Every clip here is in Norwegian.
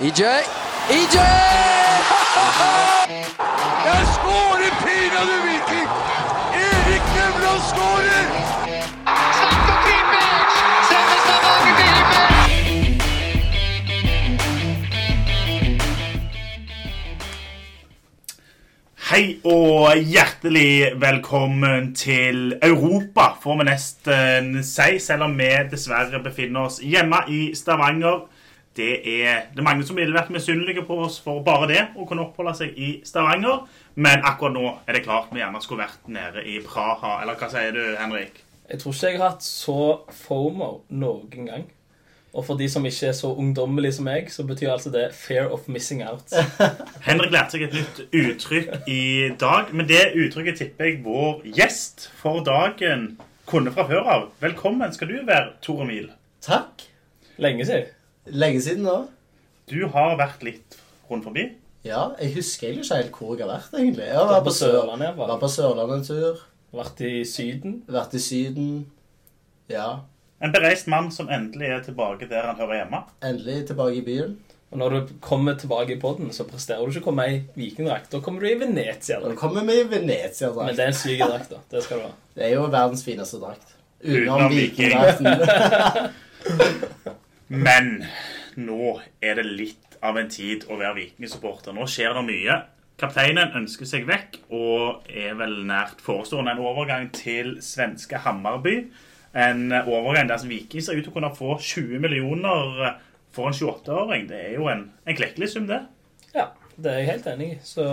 EJ. EJ! Jeg skårer pinadø Viking! Erik Nevland skårer! Slatko Tripic! Sender Stavanger til himmels! Hei og hjertelig velkommen til Europa, får vi nesten si, selv om vi dessverre befinner oss hjemme i Stavanger. Det er, det er mange som ville vært misunnelige på oss for bare det, å kunne oppholde seg i Stavanger. Men akkurat nå er det klart vi gjerne skulle vært nede i Praha. Eller hva sier du, Henrik? Jeg tror ikke jeg har hatt så FOMO noen gang. Og for de som ikke er så ungdommelige som meg, så betyr altså det 'fear of missing out'. Henrik lærte seg et nytt uttrykk i dag. Men det uttrykket tipper jeg vår gjest for dagen kunne fra før av. Velkommen skal du være, Tore Mil. Takk. Lenge siden. Lenge siden nå. Du har vært litt rundt forbi. Ja, jeg husker egentlig ikke helt hvor jeg har vært, egentlig. Jeg har Vært vært på på, Sør Sørlandet, var var på Sørlandet en tur. Vært i Syden. Vært i Syden. Ja. En bereist mann som endelig er tilbake der han hører hjemme. Endelig tilbake i byen. Og når du kommer tilbake i podden, så presterer du ikke å komme i vikingdrakt. Da kommer du i Venezia. Nå Da. kommer vi i Venezia. Men det er en syk drakt, da. Det skal du ha. Det er jo verdens fineste drakt. Utenom Utenom Viking. vikingdrakten. Men nå er det litt av en tid å være vikingsupporter. Nå skjer det mye. Kapteinen ønsker seg vekk og er vel nært forestående en overgang til svenske Hammarby. En overgang der som Viking ser ut til å kunne få 20 millioner for en 28-åring. Det er jo en, en klekkelig sum, det. Ja, det er jeg helt enig i. Så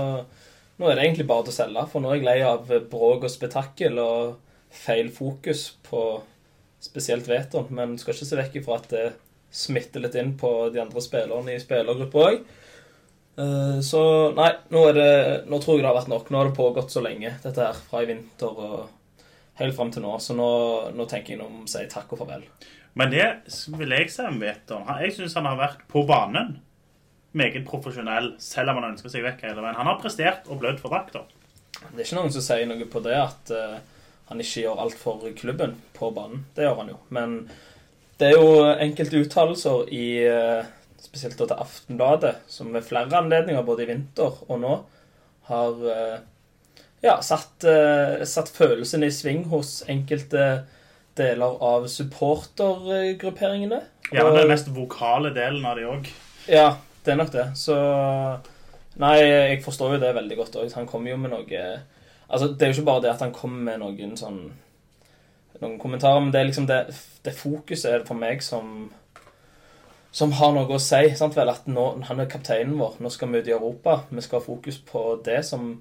nå er det egentlig bare til å selge. For nå er jeg lei av bråk og spetakkel og feil fokus på spesielt Veton. Men skal ikke se vekk ifra at det smitter litt inn på de andre spillerne i spillergruppa òg. Så nei, nå, det, nå tror jeg det har vært nok. Nå har det pågått så lenge, dette her, fra i vinter og helt fram til nå. Så nå, nå tenker jeg nå må å si takk og farvel. Men det vil jeg si om Veton. Jeg syns han har vært på banen meget profesjonell, selv om han ønsker seg vekk hele veien. Han har prestert og blødd for drakta. Det er ikke noen som sier noe på det at uh, han ikke gjør alt for klubben på banen. Det gjør han jo. Men det er jo enkelte uttalelser i eh, spesielt til Aftenbladet, som ved flere anledninger, både i vinter og nå, har eh, ja, satt, eh, satt følelsene i sving hos enkelte deler av supportergrupperingene. Ja, den mest vokale delen av de òg. ja, det er nok det. Så Nei, jeg forstår jo det veldig godt òg. Han kommer jo med noe Altså, det er jo ikke bare det at han kommer med noen sånn Noen kommentarer, men det er liksom det, det fokuset er det for meg som som har noe å si. sant vel, At nå, han er kapteinen vår. Nå skal vi ut i Europa. Vi skal ha fokus på det som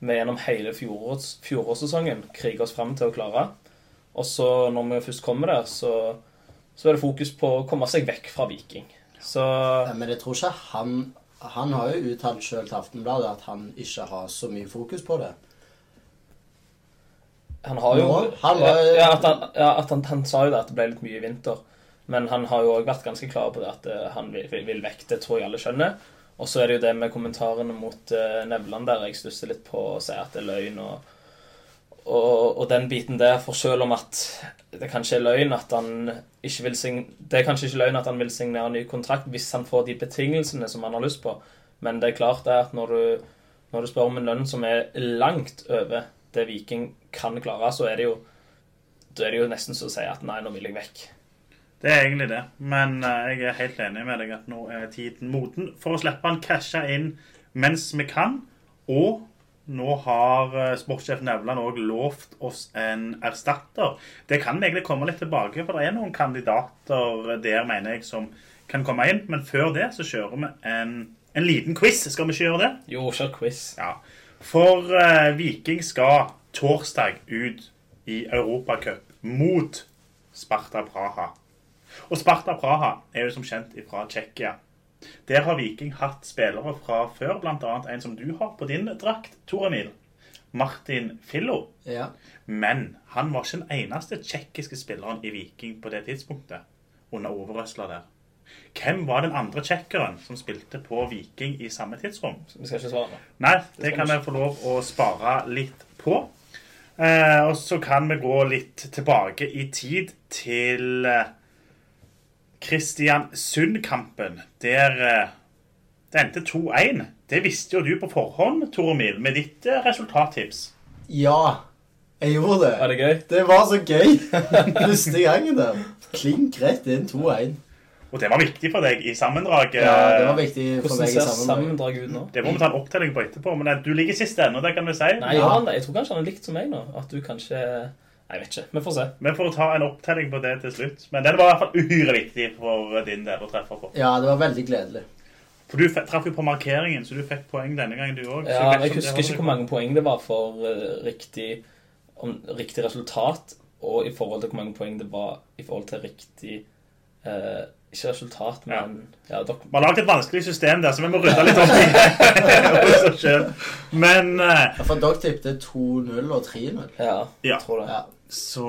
vi gjennom hele fjorårs, fjorårssesongen kriger oss fram til å klare. Og så når vi først kommer der, så, så er det fokus på å komme seg vekk fra Viking. Så Ja, Men jeg tror ikke han Han har jo uttalt sjøl til Aftenbladet at han ikke har så mye fokus på det. Han har jo Nå? Han var- ja, at, han, ja, at han, han sa jo det at det ble litt mye i vinter. Men han har jo òg vært ganske klar på det at eh, han vil, vil, vekk. Det tror jeg alle skjønner. Og så er det jo det med kommentarene mot uh, Nevland der jeg stusser litt på å si at det er løgn og, og, og den biten der. For selv om at det kanskje er løgn at han ikke vil Det er kanskje ikke løgn at han vil signere ny kontrakt hvis han får de betingelsene som han har lyst på. Men det er klart det at når du, når du spør om en lønn som er langt over det Viking kan klare, så er det jo da er det jo nesten så å si at nei, nå vil jeg vekk. Det er egentlig det. Men eh, jeg er helt enig med deg at nå er tiden moden for å slippe han cashe inn mens vi kan. Og nå har eh, sportssjef Nevland òg lovt oss en erstatter. Det kan vi egentlig komme litt tilbake, for det er noen kandidater der, mener jeg, som kan komme inn. Men før det så kjører vi en, en liten quiz. Skal vi ikke gjøre det? Jo, kjør quiz. Ja. For uh, Viking skal torsdag ut i Europacup mot Sparta Praha. Og Sparta Praha er jo som kjent fra Tsjekkia. Der har Viking hatt spillere fra før, bl.a. en som du har på din drakt, Tor Emil. Martin Fillo. Ja. Men han var ikke den eneste tsjekkiske spilleren i Viking på det tidspunktet. Under overrøsla der. Hvem var den andre tsjekkeren som spilte på Viking i samme tidsrom? Vi skal ikke svare. Nei, det det kan vi få lov å spare litt på. Eh, og så kan vi gå litt tilbake i tid til eh, Kristiansund-kampen. Der eh, Det endte 2-1. Det visste jo du på forhånd, Tore Mil, med ditt eh, resultattips. Ja, jeg gjorde det. Var det gøy? Det var så gøy. Første gangen der. Klink rett inn 2-1. Og det var viktig for deg i sammendraget. Ja, det var viktig for Hvordan meg i ser sammenheng. sammendrag ut nå? Det må vi ta en opptelling på etterpå, men du ligger sist ennå, det kan vi si. Nei, ja. han? Jeg tror kanskje han er likt som meg nå. At du kanskje jeg vet ikke. Vi får se. Vi får ta en opptelling på det til slutt. Men den var i hvert fall uhyre viktig for din del å treffe på. Ja, det var veldig gledelig. For du traff jo på markeringen, så du fikk poeng denne gangen, du òg. Ja, jeg husker ikke hvor mange poeng det var for uh, riktig, om, riktig resultat, og i forhold til hvor mange poeng det var i forhold til riktig eh, Ikke resultat, men ja, dere, Vi har lagd et vanskelig system der, så vi må rydde litt opp i det. Men uh, Ja, For dere tippet 2-0 og 3-0. ja, Ja. tror det. Ja. så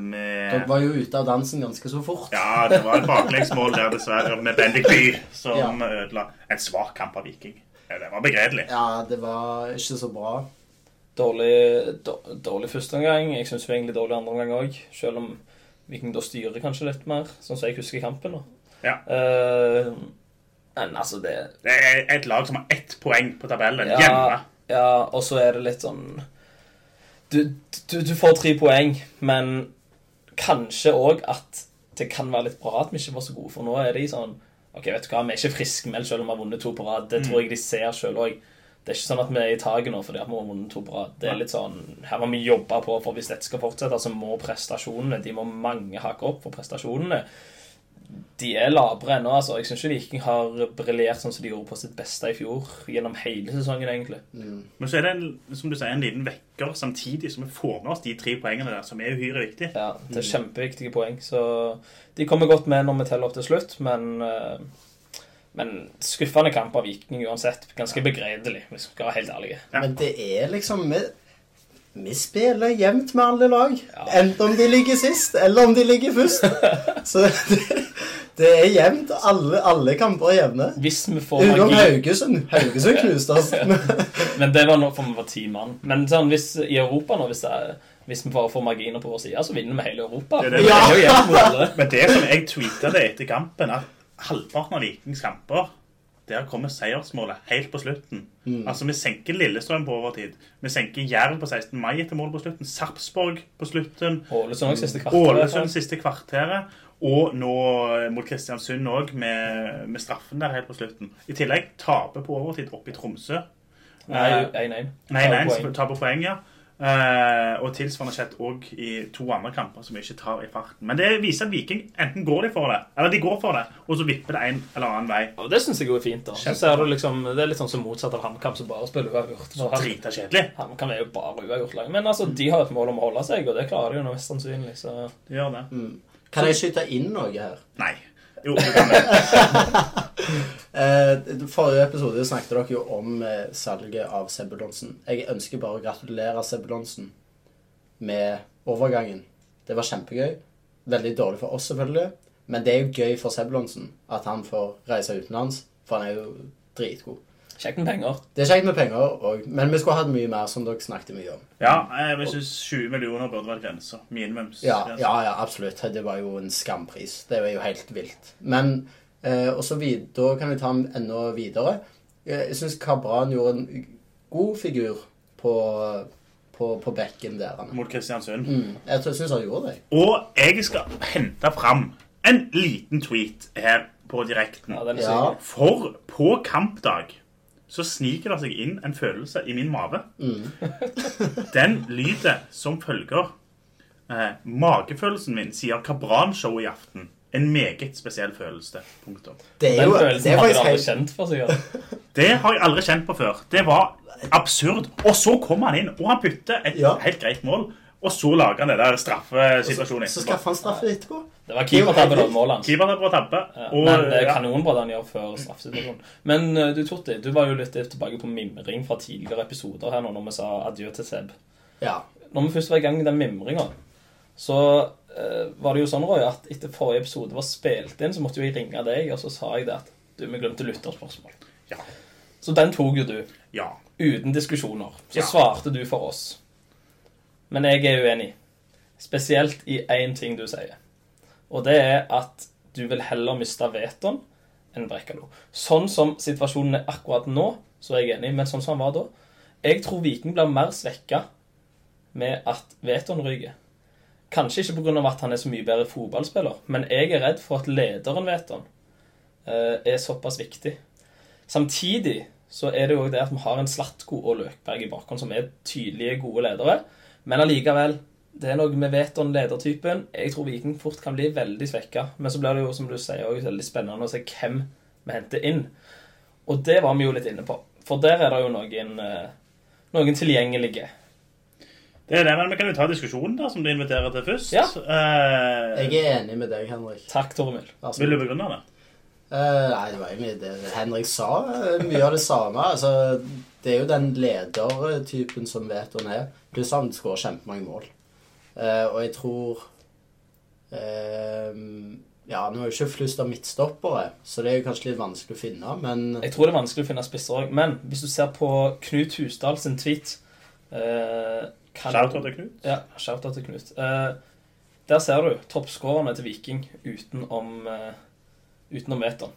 vi Dere var jo ute av dansen ganske så fort. Ja, det var et baklengsmål der, dessverre, med Bendik By som Ja. ødela en svak kamp av Viking. Ja, det var begredelig. Ja, det var ikke så bra. Dårlig, dår- dårlig første omgang. Jeg syns egentlig dårlig andre omgang òg. Selv om Viking da styrer kanskje litt mer, sånn som jeg husker kampen. da. Ja. Uh, men altså, det Det er et lag som har ett poeng på tabellen Ja, hjemme. ja og så er det litt sånn du, du, du får tre poeng, men kanskje òg at det kan være litt bra at vi ikke var så gode, for nå er de sånn Ok, vet du hva, vi er ikke friskmeldt selv om vi har vunnet to på rad. Det tror jeg de ser sjøl òg. Det er ikke sånn at vi er i taket nå fordi at vi har vunnet to på. Det er litt sånn, Her må vi jobbe på, for hvis dette skal fortsette, så må prestasjonene De må mange hakke opp for prestasjonene. De er labre ennå. altså. Jeg syns ikke Viking har briljert sånn som de gjorde på sitt beste i fjor. Gjennom hele sesongen, egentlig. Men så er det en, som du sier, en liten vekker samtidig som vi får med oss de tre poengene der, som er uhyre viktig. Ja, Det er kjempeviktige poeng. Så de kommer godt med når vi teller opp til slutt, men eh, men skuffende kamp av Viking uansett. Ganske begredelig, hvis vi skal være helt ærlige. Ja. Men det er liksom Vi, vi spiller jevnt med alle lag. Ja. Enten om de ligger sist, eller om de ligger først. Så det, det er jevnt. Alle, alle kamper er jevne. Hvis vi får Utenom magi Haugesund. Haugesund knuste oss. Men det var nå for vi var ti mann. Men sånn, hvis, i Europa nå, hvis, det er, hvis vi bare får marginer på vår side, så vinner vi hele Europa. Det er det. Er alle. Men det som jeg tweeta det etter kampen, at halvparten av Vikings kamper der kommer seiersmålet helt på slutten. Altså, Vi senker Lillestrøm på overtid. Vi senker Jerv på 16. mai etter mål på slutten. Sarpsborg på slutten. Ålesund siste kvarteret. Ålesund siste kvarteret. Og nå eh, mot Kristiansund òg, med, med straffen der helt på slutten. I tillegg taper på overtid oppe i Tromsø. Nei, Eh, 1-1. Nei, nei, Poeng. så taper poeng, ja. Eh, og tilsvarende skjedd òg i to andre kamper som vi ikke tar i farten. Men det viser at Viking enten går de for det, eller de går for det, og så vipper det en eller annen vei. Og det syns jeg er fint. da. Så er det, liksom, Det er litt sånn som motsatt av HamKam, som bare spiller uavgjort. Drita kjedelig. HamKam er jo bare uavgjort lenge. Men altså, de har et mål om å holde seg, og det klarer de jo nå mest sannsynlig. Så De gjør det. Kan jeg skyte inn noe her? Nei. Jo, du kan det. Eh, forrige episode snakket dere jo om eh, salget av Sebulonsen. Jeg ønsker bare å gratulere Sebulonsen med overgangen. Det var kjempegøy. Veldig dårlig for oss, selvfølgelig. Men det er jo gøy for Sebulonsen at han får reise utenlands, for han er jo dritgod. kjekt med penger. Det er kjekt med penger, og, men vi skulle hatt mye mer, som dere snakket mye om. Ja, jeg syns 20 millioner burde vært grensa. Minimums. Ja, ja, ja, absolutt. Det var jo en skampris. Det var jo helt vilt. Men og så da kan vi ta ham enda videre. Eh, Jeg syns Kabran gjorde en god figur på, på, på bekken der. han. Mot Kristiansund. Mm, jeg syns han gjorde det. Og jeg skal hente fram en liten tweet her på direkten. Ja, Ja. For på kampdag så sniker det seg inn en følelse i min mave. Den lyder som følger. Eh, magefølelsen min sier Kabran-show i aften. En meget spesiell følelse. Punktum. Det er Den følelsen det er hadde du aldri kjent for sikkert. Det har jeg aldri kjent på før. Det var absurd. Og så kommer han inn, og han putter et Ja. helt greit mål. Og så lager han det der straffesituasjonen Så så skaffer han straffe etterpå. Det var keepertabben av målet hans. Keeper tar på tabbe. Ja, Og, men det er ja, kanonbra det han gjør før straffesituasjonen. Men eh, du Torti, du var jo litt tilbake på mimring fra tidligere episoder her nå når vi sa adjø til Seb. Ja. Når vi først var i gang med den mimringa, så eh, var det jo sånn, Roy, at etter forrige episode var spilt inn, så måtte jo jeg ringe deg, og så sa jeg det at du, vi glemte lytterspørsmål. Ja. Så den tok jo du. ja. Uten diskusjoner. Så Ja. svarte du for oss. Men jeg er uenig. Spesielt i én ting du sier. Og det er at du vil heller miste vetoen enn Brekkalo. Sånn som situasjonen er akkurat nå, så er jeg enig, men sånn som han var da Jeg tror Viking blir mer svekka med at Veton ryker. Kanskje ikke pga. at han er så mye bedre fotballspiller, men jeg er redd for at lederen Veton eh, er såpass viktig. Samtidig så er det jo det at vi har en Slatko og Løkberg i bakhånd som er tydelige, gode ledere. Men allikevel, det er noe med Veton, ledertypen. Jeg tror Viking fort kan bli veldig svekka. Men så blir det jo, som du sier, også veldig spennende å se hvem vi henter inn. Og det var vi jo litt inne på. For der er det jo noen, eh, noen tilgjengelige. Det er det, men Vi kan jo ta diskusjonen da, som du inviterer til først. Ja. Uh, Jeg er enig med deg, Henrik. Takk, Tormil. Altså, vil du begrunne det? Uh, nei, det var egentlig det Henrik sa. eh, Mye av det samme. Altså, det er jo den ledertypen som vet hvor han er. Pluss han skårer kjempemange mål. Uh, og jeg tror Ja, nå er jo ikke flust av midtstoppere, så det er jo kanskje litt vanskelig å finne, men Jeg tror det er vanskelig å finne spisser òg, men hvis du ser på Knut Husdal sin tweet eh, Shout-out til Knut. Ja, shout-out til Knut. Uh, der ser du toppskårerne til Viking utenom, uh, utenom Veton.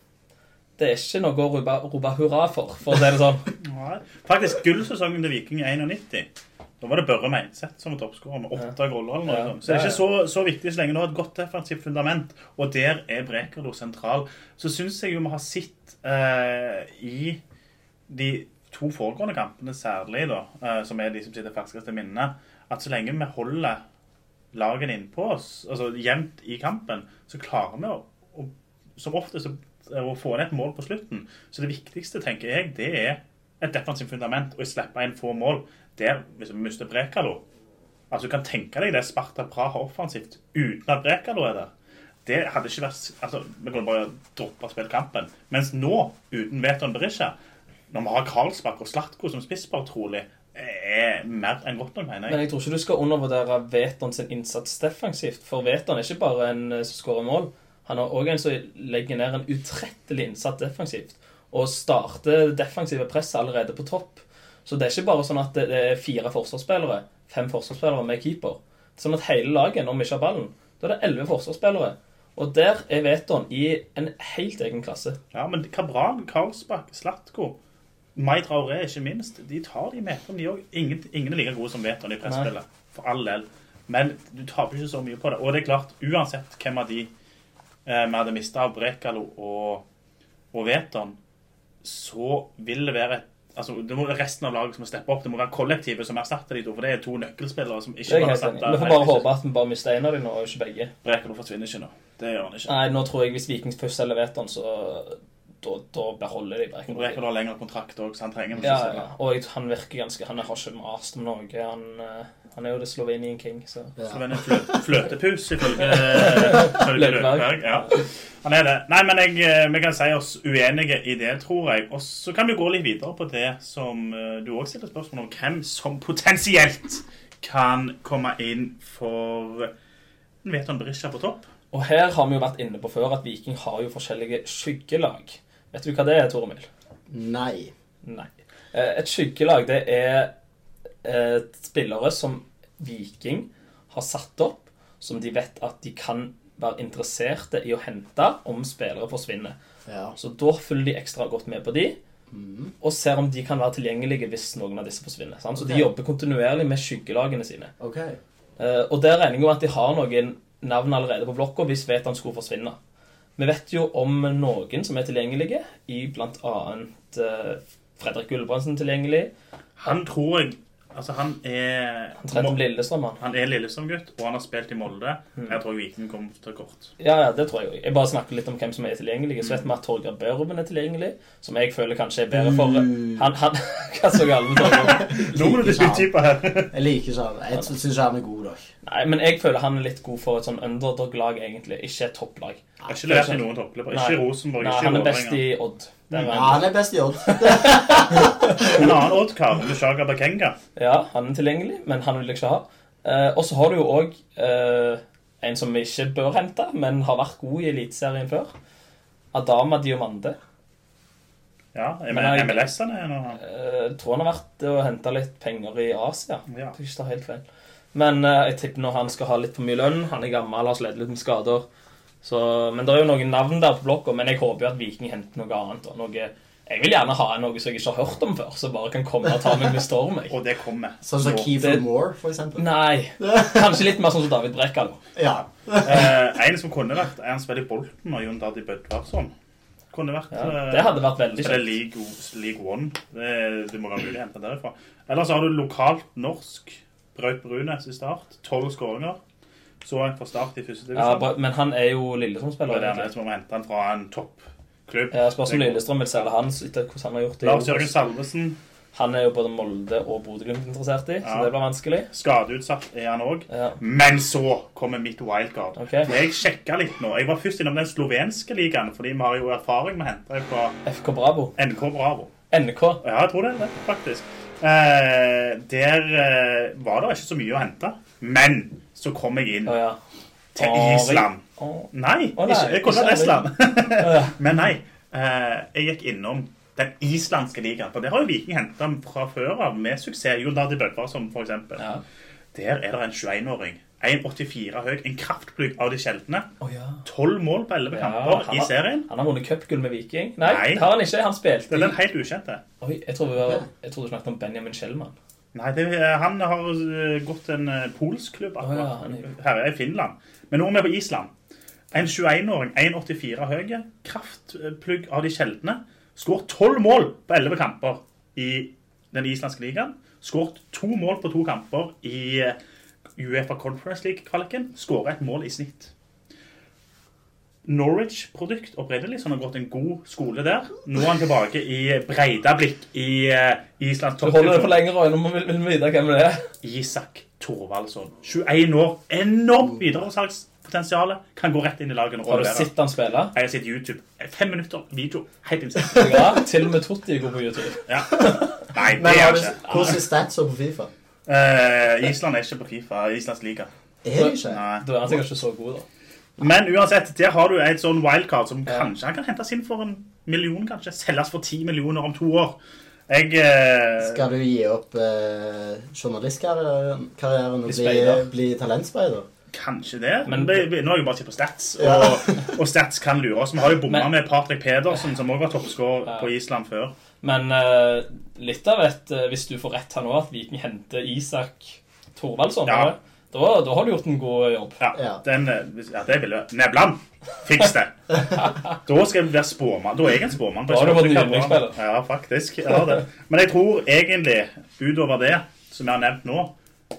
Det er ikke noe å rope, rope hurra for, for å si det sånn. Nei. Faktisk gullsesongen til Viking i 91. Da var det Børre Meinseth som var toppskårer med åtte goller. eller noe Ja. Så det er ikke så, så viktig så lenge du har et godt defensivt fundament, og der er Brekalo sentral. Så syns jeg jo vi har sett eh, i de to foregående kampene særlig, da, eh, som er de som sitter ferskest i minnet, at så lenge vi holder lagene innpå oss, altså jevnt i kampen, så klarer vi å, å som oftest å, få ned et mål på slutten. Så det viktigste, tenker jeg, det er et defensivt fundament og slippe inn få mål. Der, hvis vi mister Brekalo Altså, Du kan tenke deg det Sparta Praha offensivt uten at Brekalo er der. Det hadde ikke vært altså, Vi kunne bare droppe å spille kampen. Mens nå, uten Veton Berisha, når vi har Karlsbakk og Slatko som spisspar, trolig, er mer enn godt nok, mener jeg. Men jeg. tror ikke du skal undervurdere Veton sin innsats defensivt. For Veton er ikke bare en eh, som skårer mål. Han er òg en som legger ned en utrettelig innsats defensivt. Og starter defensive press allerede på topp. Så det er ikke bare sånn at det er fire forsvarsspillere, fem forsvarsspillere med keeper. Er sånn at hele laget, når vi ikke har ballen, da er det elleve forsvarsspillere. Og der er Veton i en helt egen klasse. Ja, men Kabran, Karlsbakk, Slatko Mai Traoré, ikke minst. De tar de meterne, de òg. Ingen, ingen er like gode som Veton i presspillet. For all del. Men du taper ikke så mye på det. Og det er klart, uansett hvem av de eh, vi hadde mista av Brekalo og, og Veton, så vil det være et Altså, Det må være resten av laget som må steppe opp. Det må være kollektivet som erstatter de to. For det er to nøkkelspillere som ikke kan erstatte Vi får bare håpe at vi bare mister en av dem nå, og ikke begge. Brekalo forsvinner ikke nå. Det gjør han ikke. Nei, nå tror jeg hvis Vikings først selger Veton, så da, da beholder de Brekalo. Brekalo har lengre kontrakt òg, så han trenger ikke Ja, selge. ja. Og jeg, han virker ganske Han har ikke mast om noe. Han, eh, han er jo det Slovenian King, så Ja. En flø fløtepus, ifølge. Løkberg. Ja. Han er det. Nei, men jeg, eh, vi kan si oss uenige i det, tror jeg. Og så kan vi gå litt videre på det som eh, du òg stiller spørsmål om. Hvem som potensielt kan komme inn for Veton Berisha på topp. Og her har vi jo vært inne på før at Viking har jo forskjellige skyggelag. Vet du hva det er, Tore Mil? nei. Nei. Eh, Et skyggelag, det er eh, spillere som Viking har satt opp, som de vet at de kan være interesserte i å hente om spillere forsvinner. Ja. Så da følger de ekstra godt med på de, og ser om de kan være tilgjengelige hvis noen av disse forsvinner. Sant? Så de jobber kontinuerlig med skyggelagene sine. OK. Eh, og der regner jeg med at de har noen navn allerede på blokka hvis Vetan skulle forsvinne. Vi vet jo om noen som er tilgjengelige, i blant annet eh, Fredrik Gulbrandsen tilgjengelig. Han tror jeg Altså, han er Han trente med Lillestrøm, han. Han er Lillestrøm-gutt, og han har spilt i Molde. Mm. Jeg tror Viking kommer til kort. Ja, ja, det tror jeg òg. Jeg bare snakker litt om hvem som er tilgjengelige. Så vet vi at Torgeir Børven er tilgjengelig, som jeg føler kanskje er bedre for Mm. Han, han Hva så galt med Torgeir? Nå må du bli utdypa her. Jeg liker ikke han. Jeg syns han er god nok. Nei, men jeg føler han er litt god for et sånn underdog-lag, egentlig. Ikke et topplag. Jeg har ikke levert i noen toppklubber. Ikke Rosenborg, Nei, ikke han er best i Odd. Nei, Ja, er han er best i Odd. En annen Odd-kar, Mushaga Bakenga. Ja, han er tilgjengelig, men han vil jeg ikke ha. Eh, og så har du jo òg eh, en som vi ikke bør hente, men har vært god i Eliteserien før. Adama Diomande. Ja, MLS-ene er nå han. Jeg tror han har vært og henta litt penger i Asia. Ja. Det er ikke helt feil. Men eh, jeg tipper når han skal ha litt for mye lønn, han er gammel, har slitt litt med skader, Så, men det er jo noen navn der på blokka, men jeg håper jo at Viking henter noe annet. Og noe, jeg vil gjerne ha noe som jeg ikke har hørt om før, som bare kan komme og ta meg med storm. Jeg. Og det kommer. Sånn som nå. Moore, for eksempel. Nei. Kanskje litt mer sånn som David Brekkalo. Ja. Eh, en som kunne vært, er han spiller i Bolten og Jon Daddy Bødvarsson. Kunne vært Ja, eh, det hadde vært veldig kjekt. League, League One. Det, det må være mulig å hente derifra. Ellers har du lokalt norsk. Braut Brunes i start. Tolv skåringer. Så han for start i første divisjon. Ja, men han er jo Lillestrøm-spiller. det er det som om å hente han fra en toppklubb. Ja, Spørs om Lillestrøm vil selge han etter hvordan han har gjort det. Lars Jørgen Salvesen. Han er jo både Molde og Bodø-Glimt interessert i, så det blir vanskelig. Skadeutsatt er han òg. Ja. Men så kommer mitt wildcard. Okay. Jeg sjekka litt nå. Jeg var først innom den slovenske ligaen, fordi vi har jo erfaring med å hente fra FK Bravo. NK Bravo. NK. Ja, jeg tror det er det, faktisk. Eh, der eh, var det ikke så mye å hente. Men så kom jeg inn oh, ja. til oh, Island. Oh. Nei, nei, ikke, jeg kunne vært Estland. Men nei, eh, jeg gikk innom den islandske ligaen. For der har jo Viking henta fra før av med suksess. Jon Dardi som for eksempel. Ja. Der er det en 21-åring. 1,84 høy. En kraftplugg av de sjeldne. Oh, ja. 12 mål på 11 kamper ja, i serien. Han har vunnet cupgull med Viking. Nei, Nei. det har han ikke. Han spilte Det er den helt ukjente. Oi, jeg tror, vi var, jeg tror du snakket om Benjamin Schellmann. Nei, det, er- han har eh, gått til en eh, polsk klubb akkurat. ja, er- Her er i Finland. Men nå er vi på Island. En 21-åring, 1,84 høy, kraftplugg av de sjeldne. Skåret 12 mål på 11 kamper i den islandske ligaen. Skåret to mål på to kamper i eh, Uefa Conference League-kvaliken. Skåret et mål i snitt. Norwich-produkt opprinnelig, så han har gått en god skole der. Nå er han tilbake i Breidablikk i uh, Islands Du holder det for lenge, Roy. Nå må vi, vite hvem det er. Isak Thorvaldsson. 21 år. Enormt videresalgspotensial. Kan gå rett inn i laget og Har du sett han spille? Jeg har sett YouTube. Fem minutter video. Helt insane. Ja, til og med Totti går på YouTube. Ja. Nei, det Men har han ikke. hvordan er statsa på Fifa? Eh, Island er ikke på Fifa. Islands liga. Er det ikke? Nei. Da er han sikkert ikke så god, da. Men uansett, der har du et sånn wildcard som Ja. kanskje han kan hentes inn for en million, kanskje. Selges for ti millioner om to år. Jeg eh, Skal du gi opp eh, journalistkarrieren og Bli bli, speider. talentspeider? Kanskje det. Men- Men nå har jeg bare sett på Stats, og, Ja. og Stats kan lure oss. Vi har jo bomma med Patrick Pedersen, som også var toppskårer Ja. på Island før. Men uh, litt av et uh, Hvis du får rett her nå, at Viking henter Isak Thorvaldsson, Ja. da, da har du gjort en god jobb. Ja, Ja. Den, eh, ja det vil jeg. Nevland! Fiks det! Da skal jeg være spåmann. Da er jeg en spåmann. Da har du fått yndlingsspiller. Ja, faktisk. Jeg har det. Men jeg tror egentlig, utover det som jeg har nevnt nå,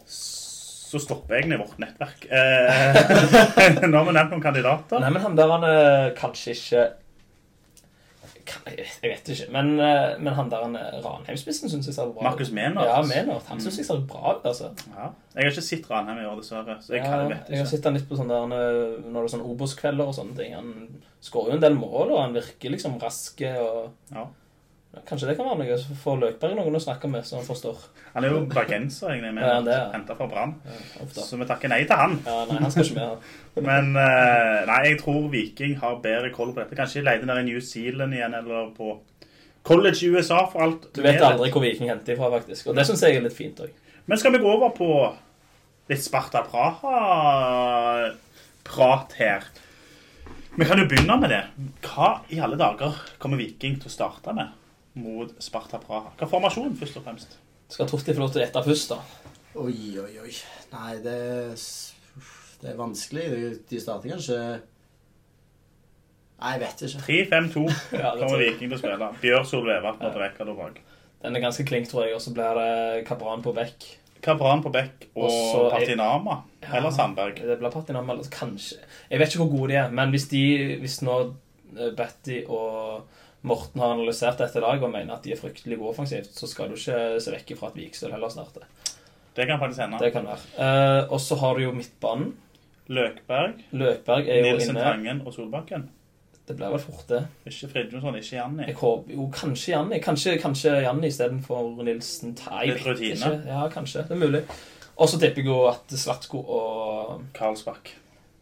så stopper egentlig vårt nettverk. Eh, nå har vi nevnt noen kandidater. Nei, men han der han er kanskje ikke jeg, vet, ikke. Men, eh, men han der er Ranheim-spissen syns jeg ser bra ut. Markus Menert. Ja, Menert. Han syns jeg ser bra ut, altså. Ja. Jeg har ikke sett Ranheim i år, dessverre. Så jeg kan Ja, vet jeg har ikke. sett han litt på sånne der, eh, når det er sånn Obos-kvelder og sånne ting. Han skårer jo en del mål, og han virker liksom rask. Og Ja. Kanskje det kan være noe så får Løkberg noen å snakke med, så han forstår. Han er jo bergenser, egentlig. Med, Ja, ja. Hentet fra Brann. Ja. Så vi takker nei til han. Ja, nei, han skal ikke med. Men eh, nei, jeg tror Viking har bedre koll på dette. Kanskje de leter der i New Zealand igjen, eller på college i USA, for alt. Du vet aldri hvor Viking henter ifra, faktisk. Og det syns jeg er litt fint òg. Men skal vi gå over på litt Sparta Praha-prat her? Vi kan jo begynne med det. Hva i alle dager kommer Viking til å starte med mot Sparta Praha? Hva er formasjonen, først og fremst? Skal Torti få lov til å gjette først, da? Oi, oi, oi. Nei, det er, det er vanskelig. De- starter kanskje Nei, jeg vet ikke. 3-5-2 Ja, kommer. Viking til å spille. Bjørsol Vevatn og Rekado bak. Den er ganske klink, tror jeg. Og så blir det Kabran på bekk. Kabran på bekk og Også Patinama jeg, Ja. Eller Sandberg. Det blir Patinama eller kanskje Jeg vet ikke hvor gode de er, men hvis de Hvis nå eh, Betty og Morten har analysert dette laget og mener at de er fryktelig gode offensivt, så skal du ikke se vekk ifra at Vikstøl heller starter. Det kan faktisk hende. Det kan være. Eh, og så har du jo midtbanen. Løkberg, Løkberg er jo Nilsen inne. Tangen og Solbakken. Det blir vel fort, det. Ikke Fridtjonsson, ikke Janni. Jeg håper jo kanskje Janni. Kanskje, kanskje Janni istedenfor Nilsen. Ta- Litt rutine. ikke. Ja, kanskje. Det er mulig. Og så tipper jeg jo at Slatko og Karlsbakk.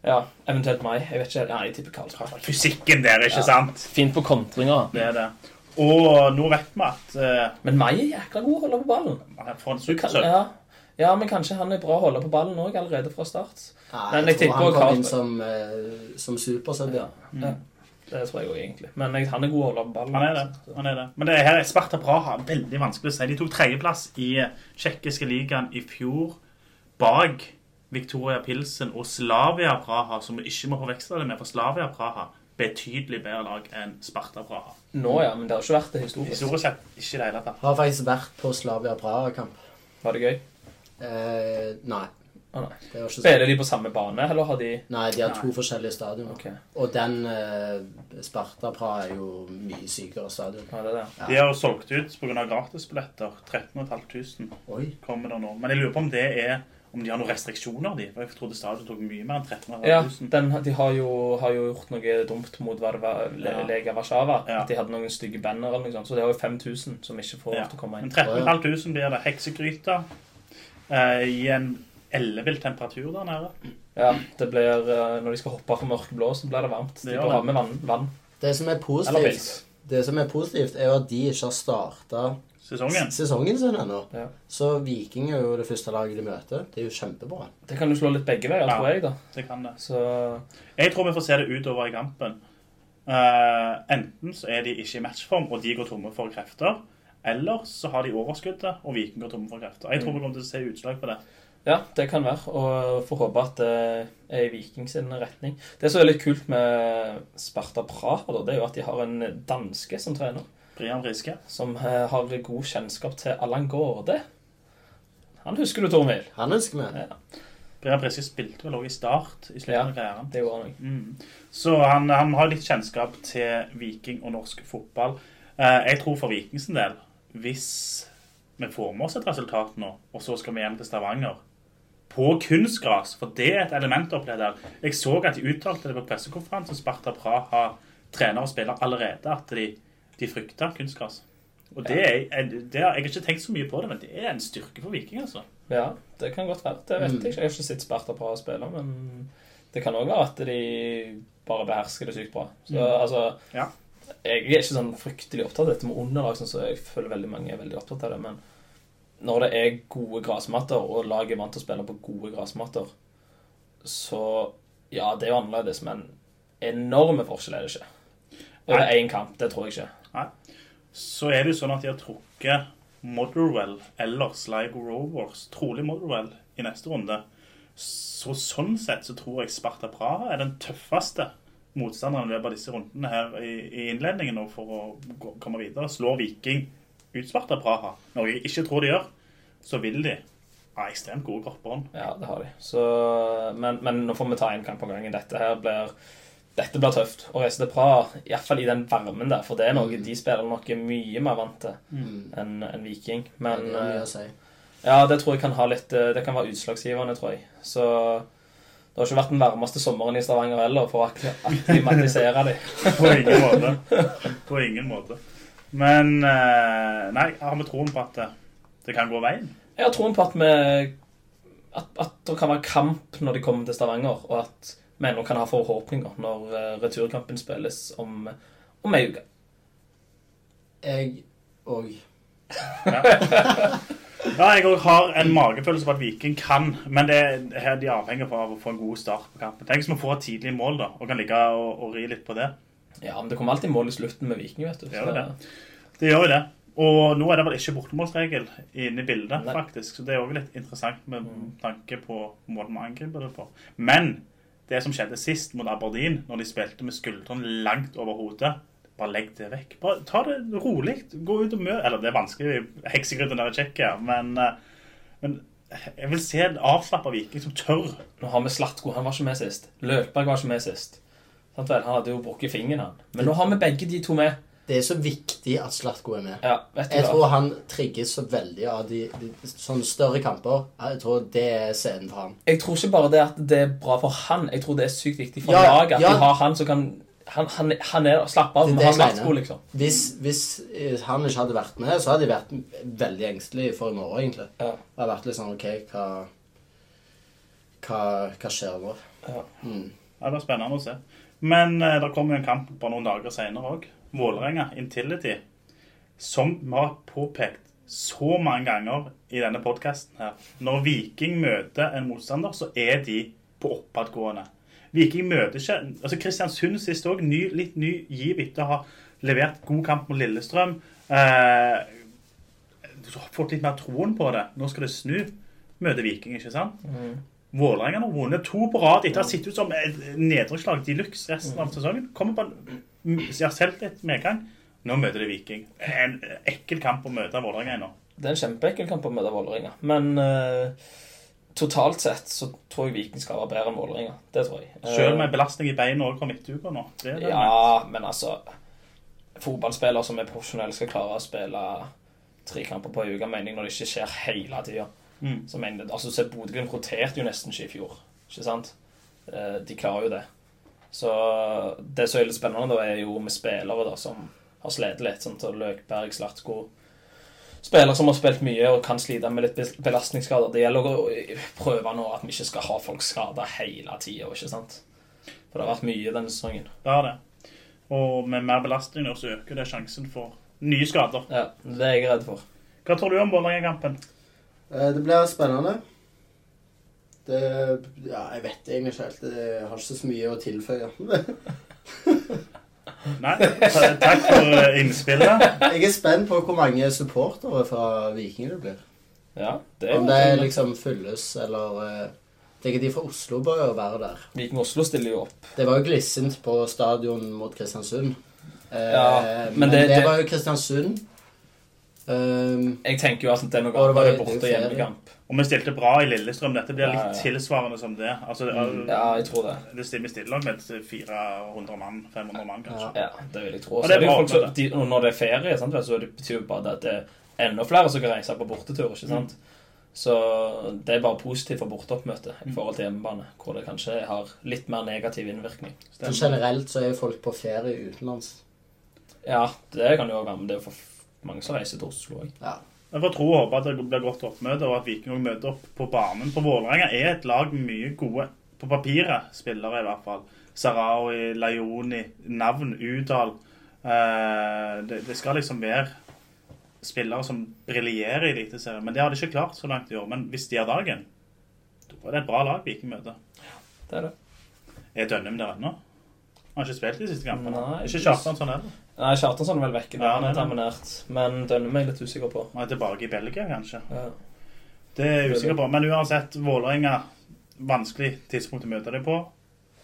Ja, eventuelt meg. Jeg vet ikke. Ja, jeg tipper Karlsberg. Fysikken der, ikke Ja. sant? Fint på kontringer. Det er det. Og nå vet vi at uh, Men meg er jækla god å holde på ballen. For en Du kan, supersøl. ja. Ja, men kanskje han er bra å holde på ballen òg allerede fra start. Nei, Men jeg, jeg tror tipper han kom inn som, uh, som supersub. Ja. Ja, det tror jeg òg, egentlig. Men jeg, han er god å holde på ballen. Han er det. Han er det. Men det her er Sparta Praha veldig vanskelig å si. De tok tredjeplass i tsjekkiske ligaen i fjor bak Victoria Pilsen og Slavia Praha, som vi ikke må forveksle det med, for Slavia Praha betydelig bedre lag enn Sparta Praha. Nå, ja, men det har ikke vært det historisk. Historisk sett ikke i det hele tatt. Har faktisk vært på Slavia Praha-kamp. Var det gøy? Eh, nei. Ah, nei. Det var ikke Spiller de på samme bane, eller har de Nei, de har to forskjellige stadioner. Okay. Og den eh, Sparta Praha er jo mye sykere stadion. ja, det er det. Ja. De har jo solgt ut pga. gratisbilletter. 13 500 Oi. kommer der nå. Men jeg lurer på om det er om de har noen restriksjoner, de. For jeg trodde stadion tok mye mer enn 13 Ja, den, de har jo, har jo gjort noe dumt mot hva det var, Le- Ja. Lega Warszawa. Ja. At de hadde noen stygge banner eller noe sånt. Så det har jo 5000 som ikke får Ja. lov til å komme Men inn. 13 500 blir det heksegryte eh, i en ellevill temperatur der nede. Ja, det blir, eh, Når de skal hoppe for mørkeblå, så blir det varmt. Det De bør ha med vann. vann. Det som er positivt, det som er positivt er jo at de ikke har starta Sesongen. sesongen sin ennå. Ja. Så Viking er jo det første laget de møter. Det er jo kjempebra. Det kan jo slå litt begge veier, Ja. tror jeg. da. Det kan det. Så Jeg tror vi får se det utover i kampen. Uh, enten så er de ikke i matchform, og de går tomme for krefter. Eller så har de overskuddet, og Viking går tomme for krefter. Jeg tror vi kommer til å se utslag på det. ja, det kan være. Og får håpe at det er i Viking sin retning. Det som er litt kult med Sparta Praha, da, det er jo at de har en danske som trener. Brian Friske. Som eh, har god kjennskap til Allan Gårde. Han husker du, Tormil? Han husker vi. Ja, Brian Briske spilte vel også i start i slutten av karrieren. det gjorde han. Mm. Så han, han har litt kjennskap til Viking og norsk fotball. Eh, jeg tror for Vikings en del, hvis vi får med oss et resultat nå, og så skal vi hjem til Stavanger på kunstgras, for det er et element oppi det der. Jeg så at de uttalte det på pressekonferansen Sparta Praha trener og spiller allerede, at de, de frykter kunstgras. Og det er, det er, Jeg har ikke tenkt så mye på det, men det er en styrke for Viking, altså. Ja, det kan godt være. Det vet Mm. jeg ikke. Jeg har ikke sett Sparta å spille, men det kan òg være at de bare behersker det sykt bra. Så Mm. altså Ja. Jeg er ikke sånn fryktelig opptatt av dette med underlag, sånn så jeg føler veldig mange er veldig opptatt av det, men når det er gode grasmatter, og laget er vant til å spille på gode grasmatter, så Ja, det er jo annerledes, men enorme forskjeller er det ikke. Over er én kamp, det tror jeg ikke. Så er det jo sånn at de har trukket Motherwell eller Sligo Rovers, trolig Motherwell, i neste runde. Så sånn sett så tror jeg Sparta Praha er den tøffeste motstanderen i løpet av disse rundene her i, i innledningen nå for å gå, komme videre. Slår Viking ut Sparta Praha, noe jeg ikke tror de gjør, så vil de ha ekstremt gode korpbånd. Ja, det har de. Så, men, men nå får vi ta en kamp om gangen. Dette her blir dette blir tøft. Å reise til Praha, iallfall i den varmen der, for det er noe de spiller nok mye mer vant til enn en Viking. Men det har mye eh, si. ja, det tror jeg kan ha litt eh, Det kan være utslagsgivende, tror jeg. Så det har ikke vært den varmeste sommeren i Stavanger heller for å ak- akklimatisere dem. På ingen måte. På ingen måte. Men eh, Nei, har vi troen på at det, det kan gå veien? Jeg har troen på at vi at, at det kan være kamp når de kommer til Stavanger, og at vi ennå kan ha forhåpninger når eh, returkampen spilles om, om ei uke. Jeg og Ja, jeg òg har en magefølelse på at Viking kan, men det er her de avhenger av å få en god start på kampen. Tenk hvis vi får et tidlig mål da, og kan ligge og, og ri litt på det. Ja, men det kommer alltid mål i slutten med Viking, vet du. Det gjør det. Det gjør jo det. Og nå er det vel ikke bortemålsregel inne i bildet, Nei. faktisk. Så det er òg litt interessant med tanke på måten vi angriper det på. Men det som skjedde sist mot Aberdeen, når de spilte med skuldrene langt over hodet bare legg det vekk. Bare ta det rolig. Gå ut og møt Eller det er vanskelig, heksegrydden der i Tsjekkia, men, eh, men jeg vil se en avslappa Viking som tør. Nå har vi Slatko, han var ikke med sist. Løkberg var ikke med sist. Han hadde jo brukket fingeren, han. Men nå har vi begge de to med. Det er så viktig at Slatko er med. Ja, vet du Jeg hva? tror han trigges så veldig av de, de sånne større kamper. Jeg tror det er scenen for han. Jeg tror ikke bare det at det er bra for han, jeg tror det er sykt viktig for Ja, laget at ja. de har han som kan Han, han, han er Slapp av, vi har. Slatko, liksom. Hvis, hvis eh, han ikke hadde vært med, så hadde de vært veldig engstelige for i morgen, egentlig. Ja. Det hadde vært litt sånn OK, hva Hva, hva skjer nå? Ja. Mm. Ja, Det er spennende å se. Men eh, det kommer jo en kamp bare noen dager senere òg. Vålerenga Intility. Som vi har påpekt så mange ganger i denne podkasten her. Når Viking møter en motstander, så er de på oppadgående. Viking møter ikke altså Kristiansund sist òg. Litt ny giv etter å ha levert god kamp mot Lillestrøm. Eh, fått litt mer troen på det. Nå skal det snu. Møter Viking, ikke sant? Vålerenga har vunnet to på rad etter å ha sett ut som et nedrykkslag de luxe resten av sesongen. Kommer på en ja, selvtillit medgang. Nå møter de Viking. En ekkel kamp å møte Vålerenga ennå. Det er en kjempeekkel kamp å møte Vålerenga. Men uh, totalt sett så tror jeg Viking skal være bedre enn Vålerenga. Det tror jeg. Eh, Selv med belastning i beina òg fra midtuka nå. Det det. Ja, men altså Fotballspillere som er profesjonelle, skal klare å spille tre kamper på en uke, mener jeg, når det ikke skjer hele tida. Mm. Så mener altså, så Bodø-Glimt roterte jo nesten ikke i fjor. Ikke sant? Eh, De klarer jo det. Så det som er litt spennende, da, er jo med spillere da, som har slitt litt. Sånn til Løkberg, Slatko Spillere som har spilt mye og kan slite med litt belastningsskader. Det gjelder å prøve nå at vi ikke skal ha folk skada hele tida. ikke sant? For det har vært mye denne sesongen. Det har det. Og med mer belastning så øker det sjansen for nye skader. Ja, Det er jeg redd for. Hva tror du om Vålerenga-kampen? Eh, Det blir spennende. Det Ja, jeg vet egentlig ikke helt. Jeg har ikke så mye å tilføye. Nei, takk for eh, innspillet. Jeg er spent på hvor mange supportere fra Viking det blir. Ja, det er Om det liksom fylles, eller eh, Tenker de fra Oslo bør jo være der. Viking Oslo stiller jo opp. Det var jo glissent på stadion mot Kristiansund. Eh, men men det, det- var jo Kristiansund. Um, Jeg tenker jo at det er noe annet borte- og hjemmekamp. Og vi stilte bra i Lillestrøm. Dette blir Ja, litt ja. tilsvarende som det. Altså, Ja, jeg tror det. det stemmer vi stiller nok med 400 mann, 500 mann, kanskje. Ja, det vil jeg tro. Og det er det jo bra, folk de, når det er ferie, sant, så det betyr jo bare at det er enda flere som kan reise på bortetur. ikke sant? Så det er bare positivt for borteoppmøte i forhold til hjemmebane, hvor det kanskje har litt mer negativ innvirkning. så generelt så er jo folk på ferie utenlands. Ja, det kan jo være, men det er jo for mange som reiser til Oslo òg. Ja. Jeg får tro og håpe at det blir godt oppmøte, og at Viking møter opp på banen. For Vålerenga er et lag med mye gode, på papiret, spillere i hvert fall. Sarawi, Laioni, navn, Udal. Eh, det, det skal liksom være spillere som briljerer i Eliteserien. Men det har de ikke klart så langt i år. Men hvis de har dagen, da er det et bra lag Viking møter. Ja, Det er det. Er Dønnum der ennå? Han har ikke spilt de siste kampene. Nei, ikke Kjartansson heller. Nei, Kjartansson er vel vekke. Ja, han er er terminert. Men Dønnum er jeg litt usikker på. Han er tilbake i Belgia, kanskje. Ja. Det er jeg usikker på. Men uansett, Vålerenga vanskelig tidspunkt å møte dem på.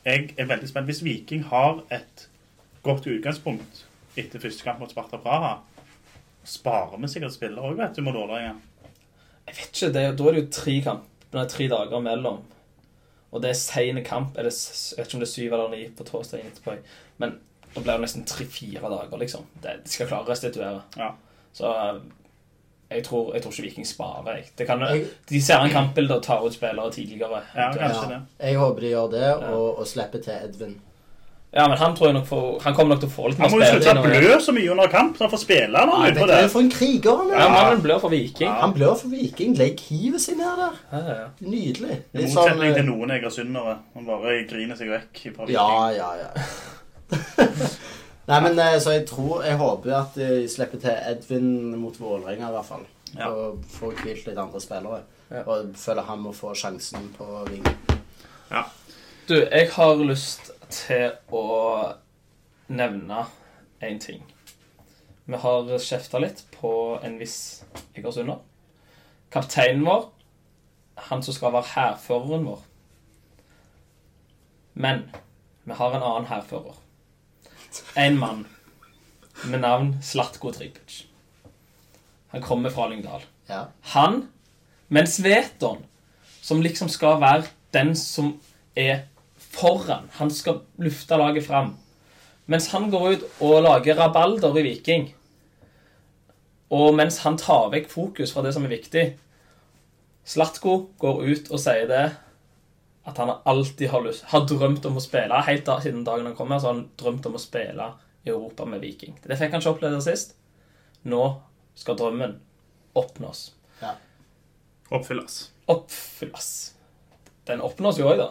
Jeg er veldig spent. Hvis Viking har et godt utgangspunkt etter første kamp mot Sparta Praha, sparer vi sikkert spillere òg, vet du, mot Vålerenga. Jeg vet ikke, det, Da er det jo tre kamp, nei, tre dager mellom. Og det er sein kamp. Er det, jeg vet ikke om det er syv eller ni på torsdag etterpå. Men da blir det nesten tre-fire dager, liksom. Det, de skal klare å restituere. Ja. Så eh, jeg tror, jeg tror ikke Viking sparer. Jeg. Det kan, Jeg- de ser en kampbilde og tar ut spillere tidligere. Ja, kanskje Ja. det. Jeg håper de gjør det, og, og slipper til Edvin. Ja, men han tror jeg nok får, Han kommer nok til å få litt mer Han må jo slutte spilletid å nå. blø så mye under kamp, så han får spille når han er på det. for en kriger han er? Ja, mannen blør for Viking. Ja. Han blør for Viking. Legg hivet seg ned der. Ja, ja, ja. Nydelig. I Litt sånn motsetning til eh, noen egersundere. Han bare griner seg vekk fra Viking. Ja, ja, ja. Nei, men eh, så jeg tror Jeg håper at de slipper til Edvin mot Vålerenga, i hvert fall. Ja. Og får hvilt litt andre spillere. Ja. Og føler han må få sjansen på vingen. Du, jeg har lyst til å nevne én ting. Vi har kjefta litt på en viss Egersunder. Kapteinen vår, han som skal være hærføreren vår. Men vi har en annen hærfører. En mann med navn Slatko Tripic. Han kommer fra Lyngdal. Ja. Han, mens Veton, som liksom skal være den som er foran, han skal lufte laget fram. Mens han går ut og lager rabalder i Viking, og mens han tar vekk fokus fra det som er viktig Slatko går ut og sier det at han alltid har lyst Har drømt om å spille Helt da, siden dagen han kom her, så har han drømt om å spille i Europa med Viking. Det fikk han ikke oppleve sist. Nå skal drømmen oppnås. Oppfylles. Oppfylles. Den oppnås jo òg, da.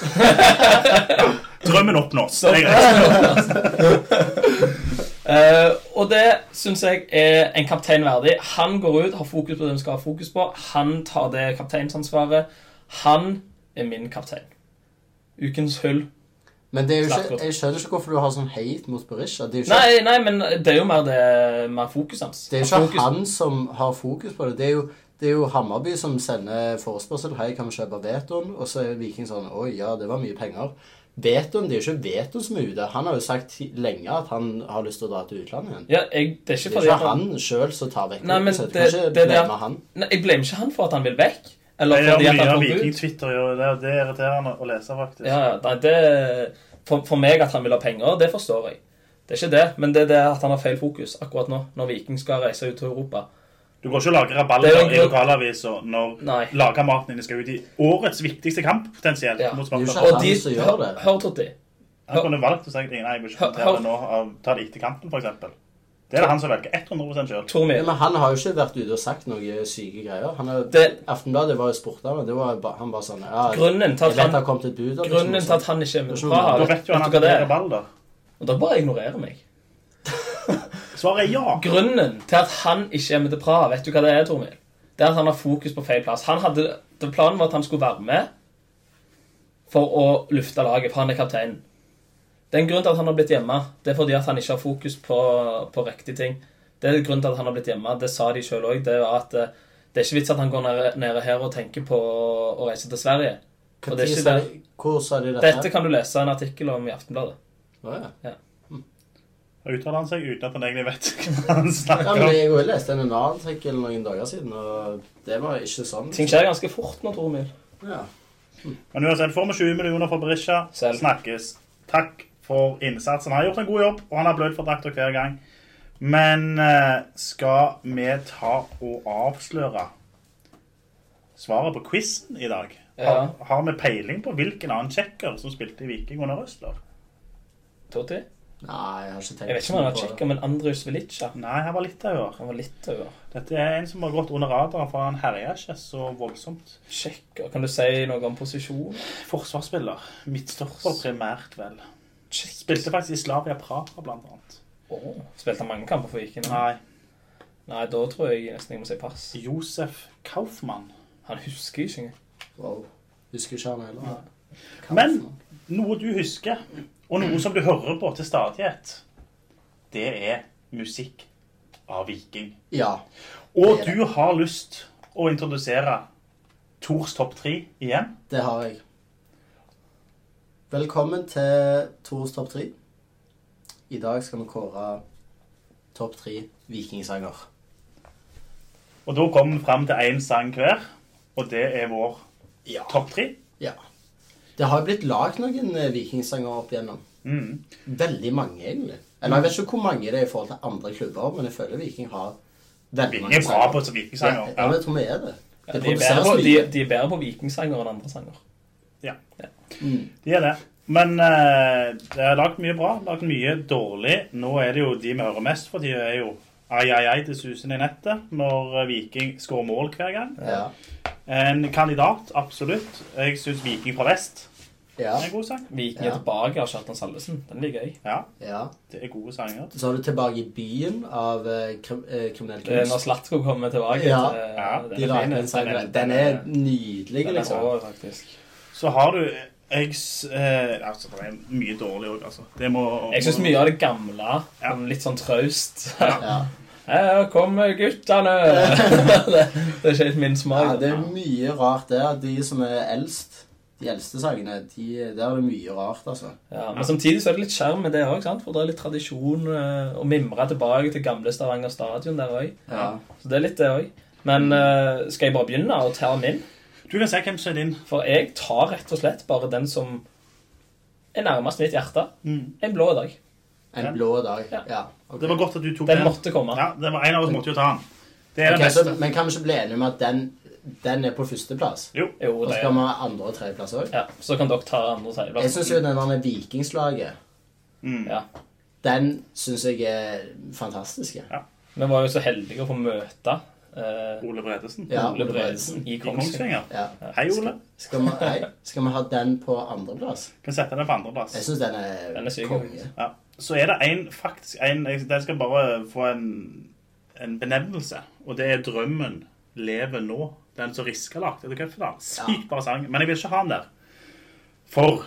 Drømmen oppnås. Så- Det er greit. Eh, og det syns jeg er en kaptein verdig. Han går ut, har fokus på det han skal ha fokus på. Han tar det kapteinsansvaret. Han er min kaptein. Ukens hull. Men det er jo ikke, jeg skjønner ikke hvorfor du har sånn hate mot Berisha. Det er jo ikke, Nei, nei, men det er jo mer, det, mer fokus hans. det er jo Fokus- ikke han som har fokus på det. Det er jo, det er jo Hammarby som sender forespørsel. Hei, kan vi kjøpe Veton?' Og så er Viking sånn Oi, ja, det var mye penger. Veton, Det er jo ikke Veton som er ute. Han har jo sagt lenge at han har lyst til å dra til utlandet igjen. Ja, jeg, det er ikke Det er ikke han han sjøl som tar vekk Nei, men det. det- ikke det det han. Nei, Jeg blamer ikke han for at han vil vekk. Eller fordi at han kom ut. Gjør det, er irriterende å lese, faktisk. Ja, ja, nei, det, for, for meg at han vil ha penger, det forstår jeg. Det er ikke det, men det er det at han har feil fokus akkurat nå, når Viking skal reise ut til Europa. Du går ikke og lager er rabalder i lokalaviser lokalavisa når lagkameratene dine skal ut i årets viktigste kamp, potensielt, Ja. mot er Sparta. ikke- Og de, han som gjør hør, det. hør Totti. Han kunne valgt å si nei, jeg vil ikke kommentere det nå, av- ta det etter kampen, eksempel. Det er det han som velger 100 sjøl. Men han har jo ikke vært ute og sagt noen syke greier. Han er, Det- Aftenbladet var jo spurta med. Det var han bare sånn ja, Grunnen til at han, bud. grunnen til at han ikke er med noe- Da vet, jo han at det er er? rabalder. Og da bare ignorerer meg. Svaret er ja. Grunnen til at han ikke er med til Praha, vet du hva det er, Tormil? Det er at han har fokus på feil plass. Han hadde, det Planen var at han skulle være med for å lufte laget, for han er kapteinen. Det er en grunn til at han har blitt hjemme. Det er fordi at han ikke har fokus på, på riktige ting. Det er grunnen til at han har blitt hjemme. Det sa de sjøl òg. Det eh, det er ikke vits at han går nede, nede her og tenker på å reise til Sverige. Det er Hvor sa de- dette? Dette kan du lese en artikkel om i Aftenbladet. Å, ja. Da uttaler han seg uten at han egentlig vet hva han Ja, snakker men om. Jeg har lest en annen artikkel noen dager siden, og det var ikke sånn. Ting skjer ganske fort nå, Tormil. Ja. Men uansett, får vi 20 millioner fra Berisha, Selv. snakkes. Takk for innsatsen. Han har gjort en god jobb, og han har blødd for drakta hver gang. Men eh, skal vi ta og avsløre svaret på quizen i dag? Har, Ja. har vi peiling på hvilken annen tsjekker som spilte i Viking under Røsler? Totti? Nei, jeg har ikke tenkt Jeg vet ikke om han har på tsjekka, men Andrius Velica Nei, han var litt over. Han var litt over. Dette er en som har gått under radaren, for han herja ikke så voldsomt. Tsjekker. Kan du si noe om posisjon? Forsvarsspiller. Midtstopper primært, vel. Tsjekk. Spilte faktisk i Slavia Praha, blant annet. Åh, Spilte han mange kamper for Viking? Nei, Nei, da tror jeg nesten jeg må si pass. Josef Kaufmann. Han husker ikke engang. Wow. Husker ikke han heller. Men noe du husker, og noe som du hører på til stadighet, det er musikk av Viking. Ja. Og du har lyst å introdusere Tors topp tre igjen. Det har jeg. Velkommen til Tors topp tre. I dag skal vi kåre topp tre vikingsanger. Og da kommer vi fram til én sang hver, og det er vår Ja. topp tre. ja. Det har blitt lagd noen eh, vikingsanger opp igjennom. Mm. Veldig mange, egentlig. Eller jeg vet ikke hvor mange det er i forhold til andre klubber, men jeg føler Viking har veldig Vi er bra på vikingsanger. Ja, ja, jeg tror vi er det. Ja, de, er bedre på, de, de er bedre på vikingsanger enn andre sanger. Ja, De er det. Men uh, det er lagd mye bra, lagd mye dårlig. Nå er det jo de vi hører mest for, de er jo ai, ai, ai til susen i nettet når eh, Viking skårer mål hver gang. Ja. En kandidat, absolutt. Jeg syns Viking fra vest Ja. er en god sang. Viking Ja. er tilbake av Kjartan Salvesen. Den liker jeg. Ja, ja. det er gode sanger. Så har du Tilbake i byen av eh, krim, eh, kriminell er når kunst. Slatko kommer tilbake. Ja. til- Ja, den De er lager fin, en sang. den er- Den er nydelig, Den er liksom. bra, faktisk. Så har du jeg, s- eh, altså, Det er mye dårlig òg, altså. Det må Jeg syns mye av det gamle, Ja. sånn litt sånn traust. Ja. Her kommer guttene! det, det er ikke helt min smak. ja, det er mye rart der. De som er eldst, de eldste sangene, de, der er det mye rart, altså. Ja, men samtidig så er det litt skjerm med det òg, for det er litt tradisjon eh, å mimre tilbake til gamle Stavanger stadion der òg. Ja. Så det er litt det òg. Men eh, skal jeg bare begynne å ta min? Du kan si hvem som er din. For jeg tar rett og slett bare den som er nærmest mitt hjerte. Mm. En blå dag. En blå dag. Ja. Ja. Ok. Det var godt at du tok Den den. måtte komme. Ja, det var En av oss måtte jo ta den. Det er Ok, det så, men kan vi ikke bli enige om at den, den er på førsteplass? Jo. Jo, Og så skal vi ha andre- og tredjeplass òg? Ja, Så kan dere ta andre og tredjeplass. Jeg syns jo den der Vikingslaget, Mm. Ja. den syns jeg er fantastisk. Ja. Vi var jo så heldige å få møte Uh, Ole Bredesen. Ja, Ole Bredesen i I Kongsvinger. Ja. Hei, Ole. Skal, vi, hei, skal vi ha den på andreplass? Kan sette den på andreplass. Jeg syns den er, Den er syk, konge. Ja. Så er det en, faktisk en jeg- skal bare få en, en benevnelse, og det er 'Drømmen lever nå'. Den som lagde etter cupfinalen. Sykt bra sang. Men jeg vil ikke ha den der. For